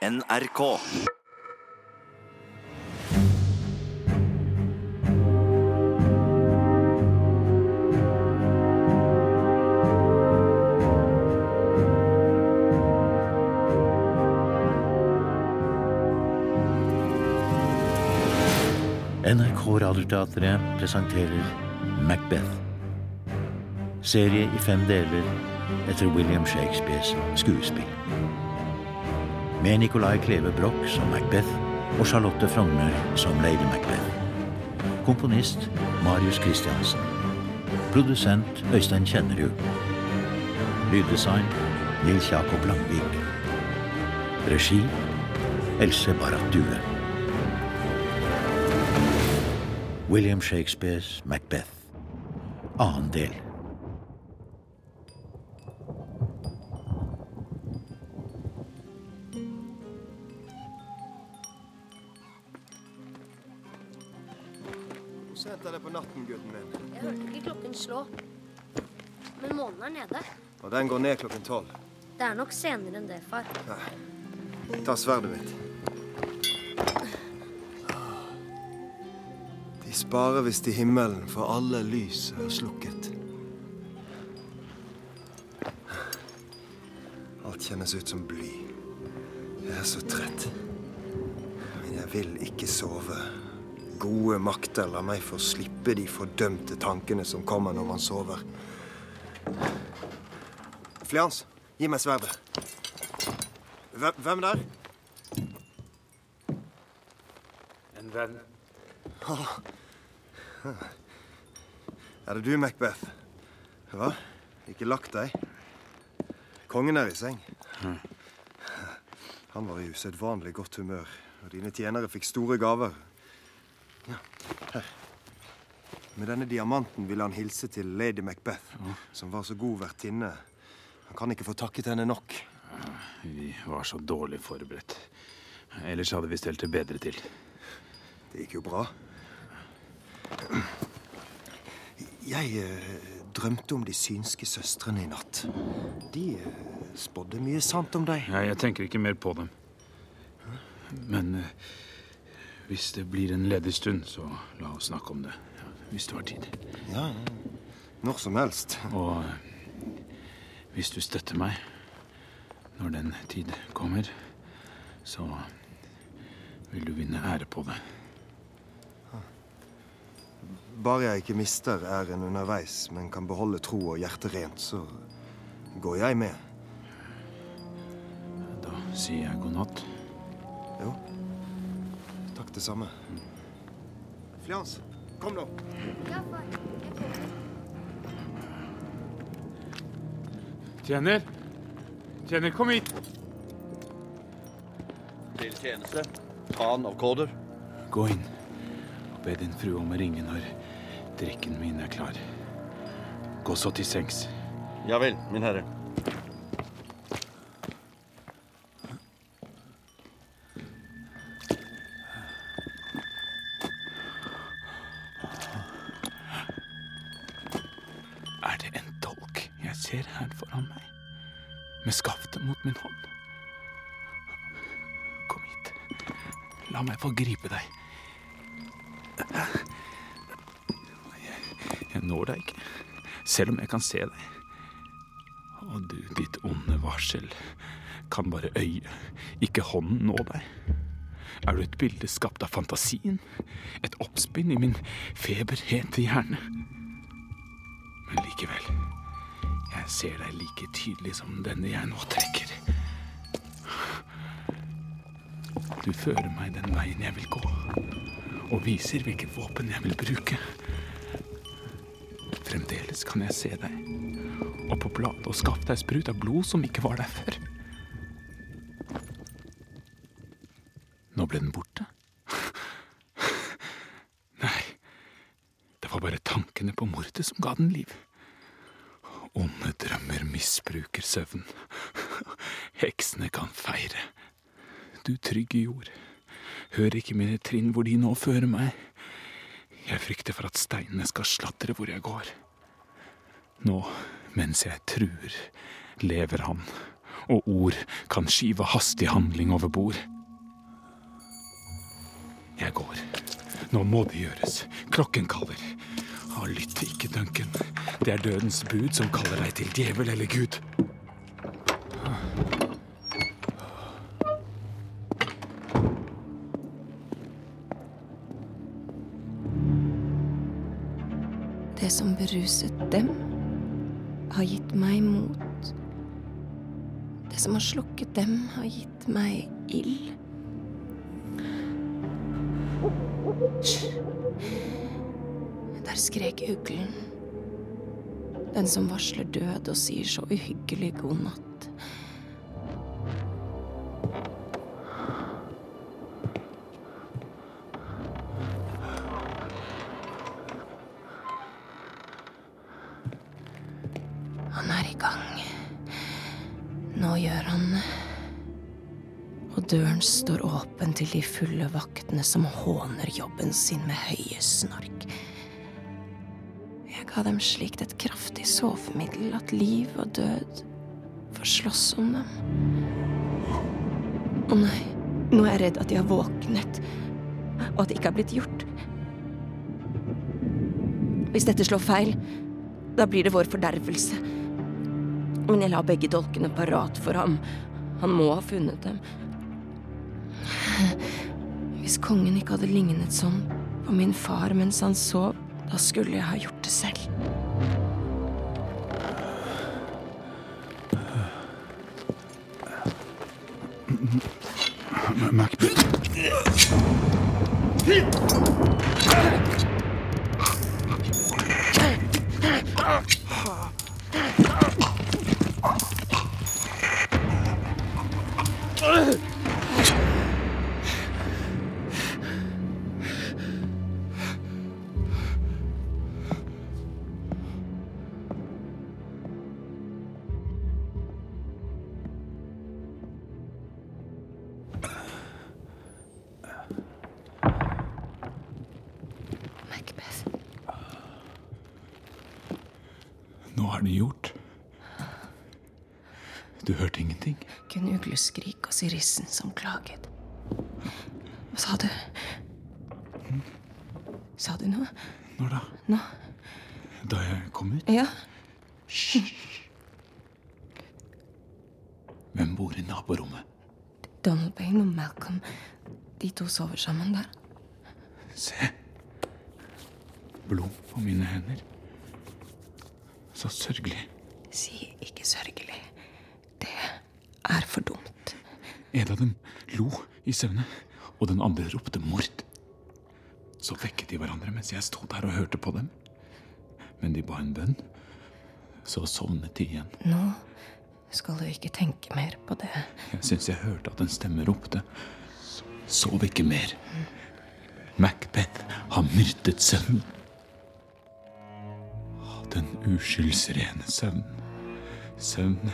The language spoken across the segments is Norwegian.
NRK. NRK Radioteatret presenterer Macbeth. Serie i fem deler etter William Shakespeares skuespill. Med Nicolai Kleve Broch som Macbeth og Charlotte Frogner som Lady Macbeth. Komponist Marius Christiansen. Produsent Øystein Kjennerud. Lyddesign Nils Jakob Langvik. Regi Else Barrat Due. William Shakespeares Macbeth. Annen del. Den går ned klokken tolv. Det er nok senere enn det, far. Ta sverdet mitt. De sparer visst i himmelen, for alle lys er slukket. Alt kjennes ut som bly. Jeg er så trett. Men jeg vil ikke sove. Gode makter lar meg få slippe de fordømte tankene som kommer når man sover. Flians, gi meg sverdet. Hvem, hvem der? En venn. Er det du, Macbeth? Hva? Ikke lagt deg? Kongen er i seng. Han var i usedvanlig godt humør, og dine tjenere fikk store gaver. Ja, her. Med denne diamanten ville han hilse til lady Macbeth, som var så god vertinne. Han kan ikke få takket henne nok. Vi var så dårlig forberedt. Ellers hadde vi stelt det bedre til. Det gikk jo bra. Jeg eh, drømte om de synske søstrene i natt. De eh, spådde mye sant om deg. Ja, jeg tenker ikke mer på dem. Men eh, hvis det blir en ledig stund, så la oss snakke om det. Hvis du har tid. Ja. Når som helst. Og hvis du støtter meg når den tid kommer, så vil du vinne ære på det. Bare jeg ikke mister æren underveis, men kan beholde tro og hjerte rent, så går jeg med. Da sier jeg god natt. Jo. Takk det samme. Flians, kom nå. Ja, far. Jeg kommer. Tjener! Tjener, kom hit! Til tjeneste. han av Kåder. Gå inn og be din frue om å ringe når drikken min er klar. Gå så til sengs. Ja vel, min herre. Selv om jeg kan se deg. Å du, ditt onde varsel, kan bare øyet, ikke hånden nå deg. Er du et bilde skapt av fantasien? Et oppspinn i min feberhete hjerne? Men likevel, jeg ser deg like tydelig som denne jeg nå trekker. Du fører meg den veien jeg vil gå, og viser hvilket våpen jeg vil bruke. Fremdeles kan jeg se deg, og på bladet og skaffe deg sprut av blod som ikke var der før. Nå ble den borte. Nei, det var bare tankene på mordet som ga den liv. Onde drømmer misbruker søvn. Heksene kan feire. Du trygge jord, hør ikke mine trinn hvor de nå fører meg. Jeg frykter for at steinene skal slatre hvor jeg går. Nå, mens jeg truer, lever han, og ord kan skive hastig handling over bord. Jeg går. Nå må det gjøres. Klokken kaller. Ha lytt ikke, Duncan. Det er dødens bud som kaller deg til djevel eller Gud. Det som beruset dem, har gitt meg mot. Det som har slukket dem, har gitt meg ild. Der skrek uglen. Den som varsler død og sier så uhyggelig god natt. Nå gjør han det. Og døren står åpen til de fulle vaktene som håner jobben sin med høye snork. Jeg ga dem slikt et kraftig sovemiddel at liv og død får slåss om dem. Å nei, nå er jeg redd at de har våknet, og at det ikke har blitt gjort. Hvis dette slår feil, da blir det vår fordervelse. Men jeg la begge dolkene parat for ham. Han må ha funnet dem. Hvis kongen ikke hadde lignet sånn på min far mens han sov, da skulle jeg ha gjort det selv. Macbeth. Macbeth. Nå du gjort. Du hørte ingenting? Kun ugleskrik og sirissen som klaget. Hva sa du? Sa du noe? Når da? Nå? Da jeg kom ut? Ja. Hvem bor i naborommet? Donald Bain og Malcolm. De to sover sammen der. Se. Blod på mine hender. Så sørgelig. Si ikke sørgelig. Det er for dumt. En av dem lo i søvne, og den andre ropte mord. Så vekket de hverandre mens jeg sto der og hørte på dem. Men de ba en bønn. Så sovnet de igjen. Nå skal du ikke tenke mer på det. Jeg syns jeg hørte at en stemme ropte. Sov ikke mer. Macbeth har myrdet søvnen. Den uskyldsrene søvn. Søvn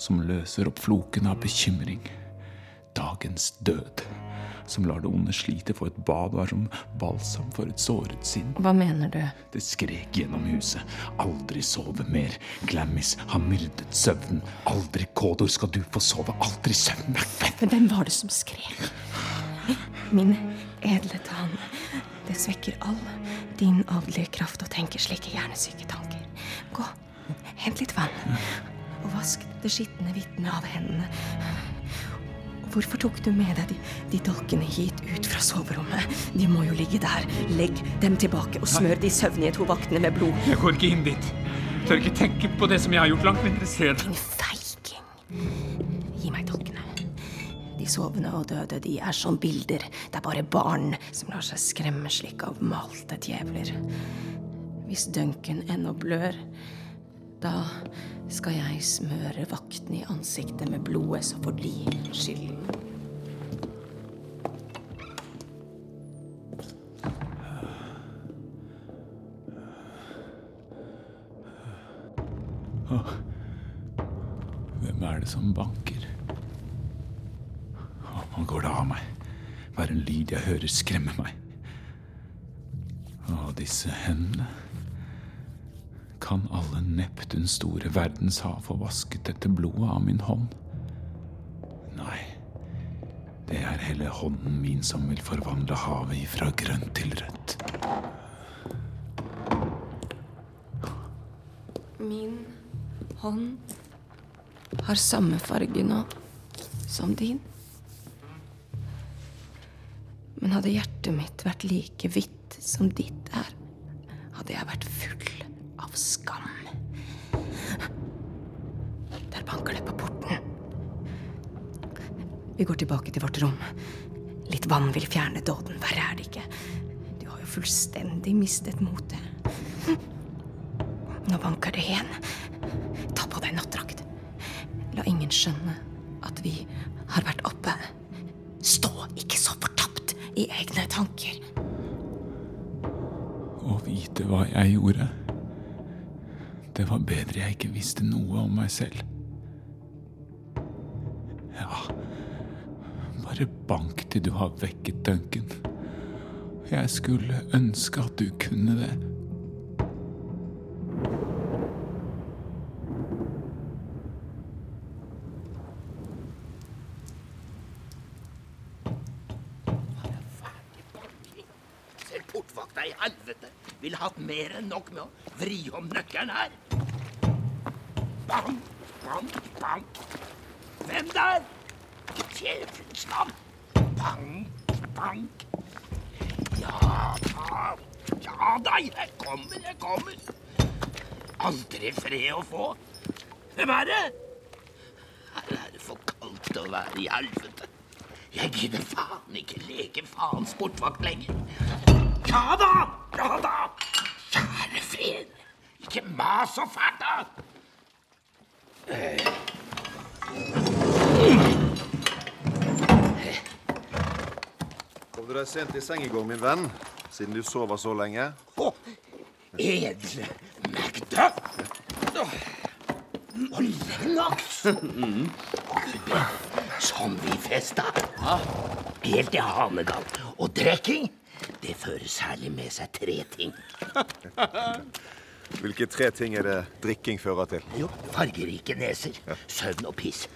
som løser opp floken av bekymring. Dagens død. Som lar det onde slite få et bad og er som balsam for et såret sinn. Hva mener du? Det skrek gjennom huset. Aldri sove mer. Glammis har myrdet søvnen. Aldri, Kodor, skal du få sove. Aldri søvn. Men hvem var det som skrek? Min edle tann. Det svekker all din adelige kraft å tenke slike hjernesyke tanker. Gå, hent litt vann, og vask det skitne vitnet av hendene. Og Hvorfor tok du med deg de, de dolkene hit ut fra soverommet? De må jo ligge der. Legg dem tilbake og smør de søvnige to vaktene med blod. Jeg går ikke inn dit. Tør ikke tenke på det som jeg har gjort. Langt mindre se det. Din feiging. Gi meg dolkene. De sovende og døde, de er som bilder. Det er bare barn som lar seg skremme slik av malte djevler. Hvis Duncan ennå blør, da skal jeg smøre vaktene i ansiktet med blodet, så får de skylden. Hvem er det som banker? Å, Nå går det av meg. Hver en lyd jeg hører, skremmer meg. Å, disse hendene. Kan alle Neptuns store verdenshav få vasket dette blodet av min hånd? Nei, Det er hele hånden min som vil forvandle havet ifra grønt til rødt. Min hånd har samme farge nå som din. Men hadde hjertet mitt vært like hvitt som ditt er, hadde jeg vært full banker det på porten. Vi går tilbake til vårt rom. Litt vann vil fjerne dåden. Verre er det ikke. Du har jo fullstendig mistet motet. Nå banker det igjen. Ta på deg nattdrakt. La ingen skjønne at vi har vært oppe. Stå ikke så fortapt i egne tanker. Å vite hva jeg gjorde. Det var bedre jeg ikke visste noe om meg selv. Bare bank til du har vekket Duncan. Jeg skulle ønske at du kunne det. Portvakta i helvete ville hatt mer enn nok med å vri om nøkkelen her. Bank, bank, bank. Hvem der? Djevelens navn. Bank, bank. Ja da, ja da, jeg kommer, jeg kommer. Aldri fred å få. Hvem er det? Her er det for kaldt å være i helvete. Jeg gidder faen ikke leke faens portvakt lenger. Ja da! Ja da! Kjære fred, ikke mas så fælt, da! Kom du deg sent i seng i går, min venn? Siden du sover så lenge? Å, edle Magda! Og Lennox! Som vi festa. Helt til Hanegal. Og drikking, det fører særlig med seg tre ting. Hvilke tre ting er det drikking fører til? Jo, fargerike neser, søvn og piss.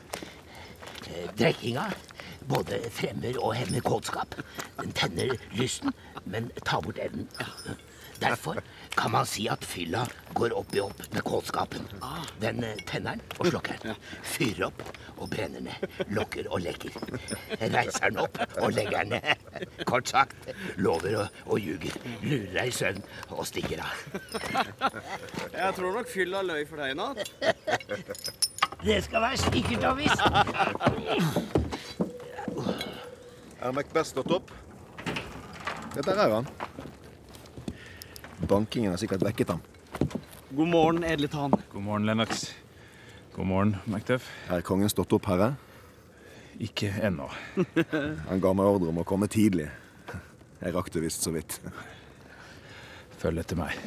Eh, Drikkinga både fremmer og hemmer kåtskap. Den tenner lysten, men tar bort evnen. Derfor kan man si at fylla går opp i opp med kåtskapen. Den tenner den og slokker den. Fyrer opp og brenner ned. Lokker og lekker. Reiser den opp og legger den ned. Kort sagt lover og, og ljuger. Lurer deg i søvn og stikker av. Jeg tror nok fylla løy for deg i natt. Det skal være sikkert og visst. Er Macbeth stått opp? Dette er han. Bankingen har sikkert vekket ham. God morgen, edle tann. God morgen, Lennox. God morgen, Macduff. Er kongen stått opp, herre? Ikke ennå. Han ga meg ordre om å komme tidlig. Jeg rakk det visst så vidt. Følg etter meg.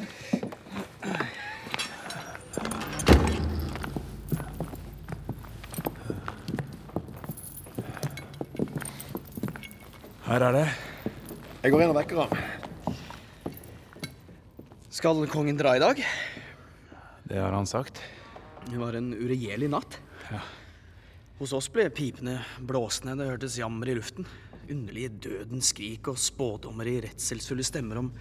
Her er det. Jeg går inn og vekker ham. Skal kongen dra i dag? Det har han sagt. Det var en uregjerlig natt. Ja. Hos oss ble pipene blåsende, det hørtes jammer i luften. Underlige dødens skrik og spådommer i redselsfulle stemmer om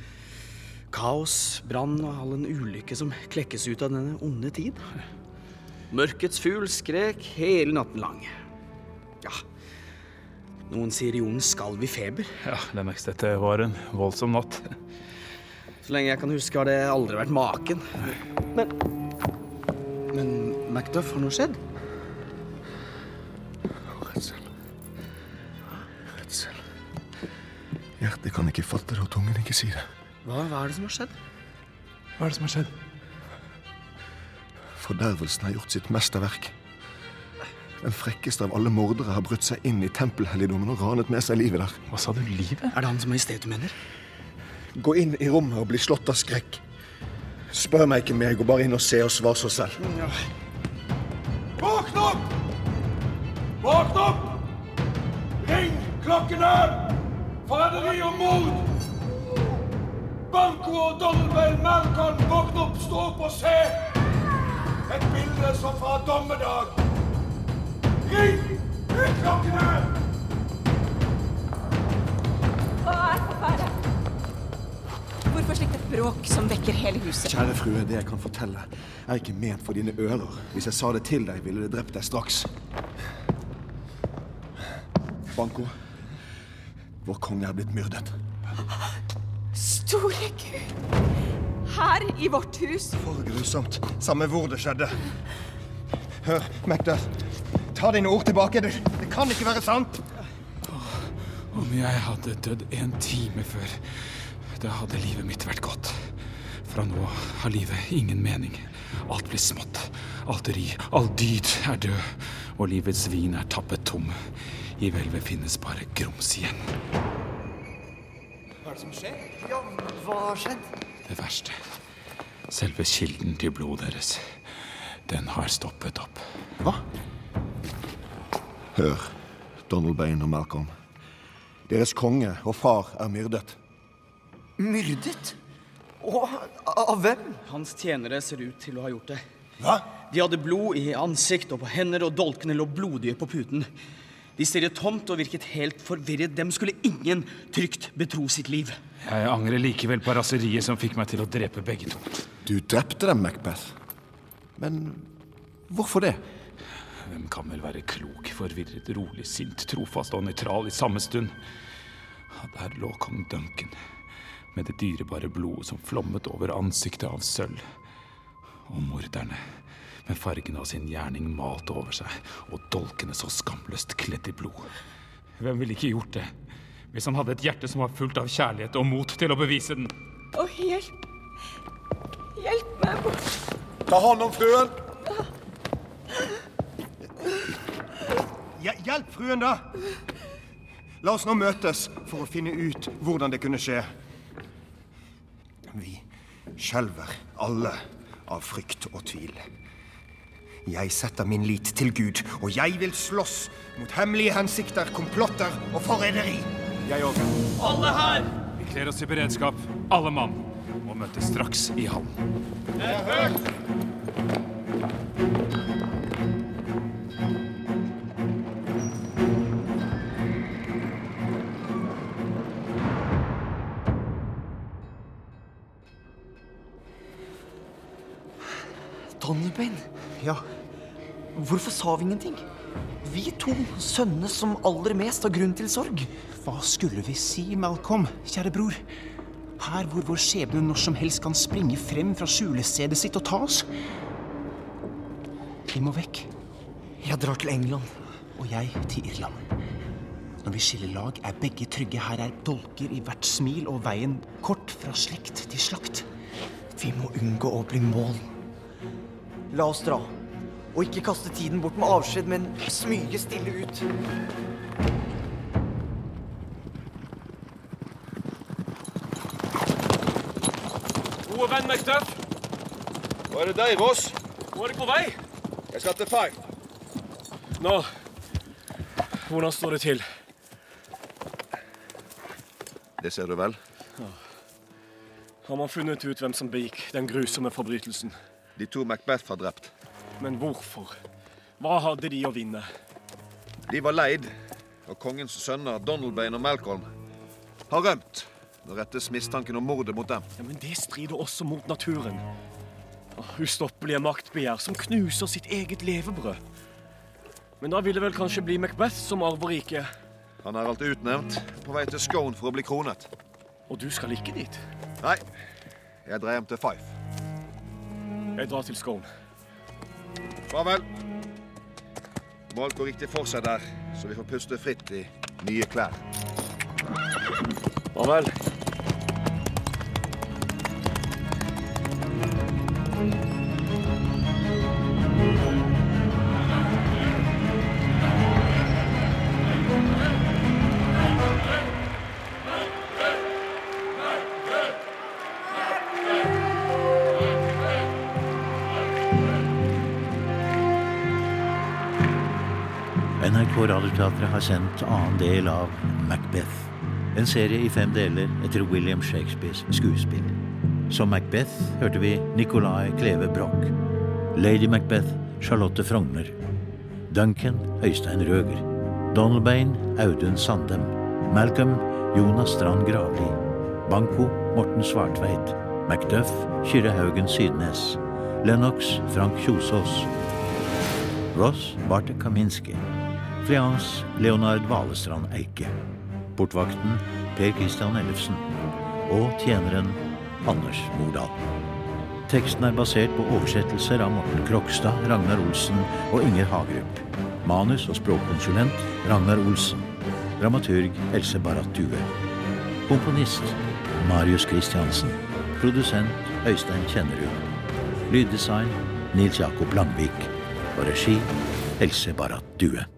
kaos, brann og all en ulykke som klekkes ut av denne onde tid. Mørkets fugl skrek hele natten lang. Ja, noen sier jorden skalv i feber. Ja, det merkes dette var en voldsom natt. Så lenge jeg kan huske, har det aldri vært maken. Men Men Macduff, har noe skjedd? Redsel. Redsel. Hjertet kan ikke fatte det, og tungen ikke si det. Hva, hva er det som har skjedd? Hva er det som har skjedd? Fordervelsen har gjort sitt mesterverk. Den frekkeste av alle mordere har brutt seg inn i tempelhelligdommen og ranet med seg livet der. Hva sa du? Livet? Er det han som er i stedet du mener? Gå inn i rommet og bli slått av skrekk. Spør meg ikke mer, gå bare inn og se og svar så selv. Våkn opp! Våkn opp! Ring klokkene! Forræderi og mord! Banco og Donald Malcolm, våkn opp, stå opp og se! Et bilde som fra dommedag. Hele huset. Kjære frue, det jeg kan fortelle, er ikke ment for dine ører. Hvis jeg sa det til deg, ville det drept deg straks. Banko, vår konge er blitt myrdet. Store Gud! Her i vårt hus. For grusomt. Samme hvor det skjedde. Hør, Macduff. Ta dine ord tilbake. Det, det kan ikke være sant. Om jeg hadde dødd en time før, da hadde livet mitt vært godt. Fra nå har livet ingen mening. Alt blir smått. Alt ry, all dyd er død. Og livets vin er tappet tom. I hvelvet finnes bare grums igjen. Hva er det som skjer? Ja, hva har skjedd? Det verste. Selve kilden til blodet deres. Den har stoppet opp. Hva? Hør, Donald Bain og Malcolm. Deres konge og far er myrdet. Myrdet? Og av hvem? Hans tjenere ser ut til å ha gjort det. Hva? De hadde blod i ansikt og på hender, og dolkene lå blodige på puten. De stirret tomt og virket helt forvirret. Dem skulle ingen trygt betro sitt liv. Jeg angrer likevel på raseriet som fikk meg til å drepe begge to. Du drepte dem, Macbeth. Men hvorfor det? Hvem kan vel være klok, forvirret, rolig, sint, trofast og nøytral i samme stund? Der lå kong Duncan med det dyrebare blodet som flommet over ansiktet av sølv. Og morderne med fargene av sin gjerning malt over seg, og dolkene så skamløst kledd i blod. Hvem ville ikke gjort det? Hvis han hadde et hjerte som var fullt av kjærlighet og mot til å bevise den. Å, hjelp! Hjelp meg bort! Ta hånd om fruen! Hjelp fruen, da! La oss nå møtes for å finne ut hvordan det kunne skje. Vi skjelver alle av frykt og tvil. Jeg setter min lit til Gud, og jeg vil slåss mot hemmelige hensikter, komplotter og forræderi. Jeg òg. Alle her! Vi kler oss i beredskap, alle mann, og møtes straks i hallen. Donalbain, Ja, hvorfor sa vi ingenting? Vi to, sønnene som aller mest har grunn til sorg. Hva skulle vi si, Malcolm, kjære bror? Her hvor vår skjebne når som helst kan springe frem fra skjulestedet sitt og ta oss. Vi må vekk, Jeg drar til England. og jeg til Irland. Når vi skiller lag, er begge trygge. Her er dolker i hvert smil og veien kort fra slekt til slakt. Vi må unngå å bli mål. La oss dra. Og ikke kaste tiden bort med avskjed, men smyge stille ut. Gode venn Macduff, Hva er det deg, Voss? hvor er du på vei? Jeg skal til Five. Nå, hvordan står det til? Det ser du vel? Har man funnet ut hvem som begikk den grusomme forbrytelsen? De to Macbeth har drept. Men hvorfor? Hva hadde de å vinne? De var leid, og kongens sønner Donalbain og Malcolm har rømt. Nå rettes mistanken om mordet mot dem. Ja, men det strider også mot naturen. Ustoppelige maktbegjær som knuser sitt eget levebrød. Men da vil det vel kanskje bli Macbeth som arver riket. Han er alt utnevnt, på vei til Scone for å bli kronet. Og du skal ikke dit. Nei, jeg dreier hjem til Fife. Jeg drar til Scone. Farvel. Må alt gå riktig for seg der, så vi får puste fritt i nye klær. Farvel. NRK Radioteatret har sendt annen del av Macbeth. En serie i fem deler etter William Shakespeares skuespill. Som Macbeth hørte vi Nicolai Kleve Broch. Lady Macbeth Charlotte Frogner. Duncan Øystein Røger. Donalbain Audun Sandem. Malcolm Jonas Strand Gravli. Banco Morten Svartveit. Macduff Kyrre Haugen Sydnes. Lennox Frank Kjosås. Ross Bartek Kaminski. Fleance Leonard Valestrand Eike. Portvakten Per Christian Ellefsen. Og tjeneren Anders Mordal. Teksten er basert på oversettelser av Morten Krokstad, Ragnar Olsen og Inger Hagerup. Manus og språkkonsulent Ragnar Olsen. Dramaturg Else Barrat Due. Komponist Marius Christiansen. Produsent Øystein Kjennerud. Lyddesign Nils Jakob Langvik. Og regi Else Barrat Due.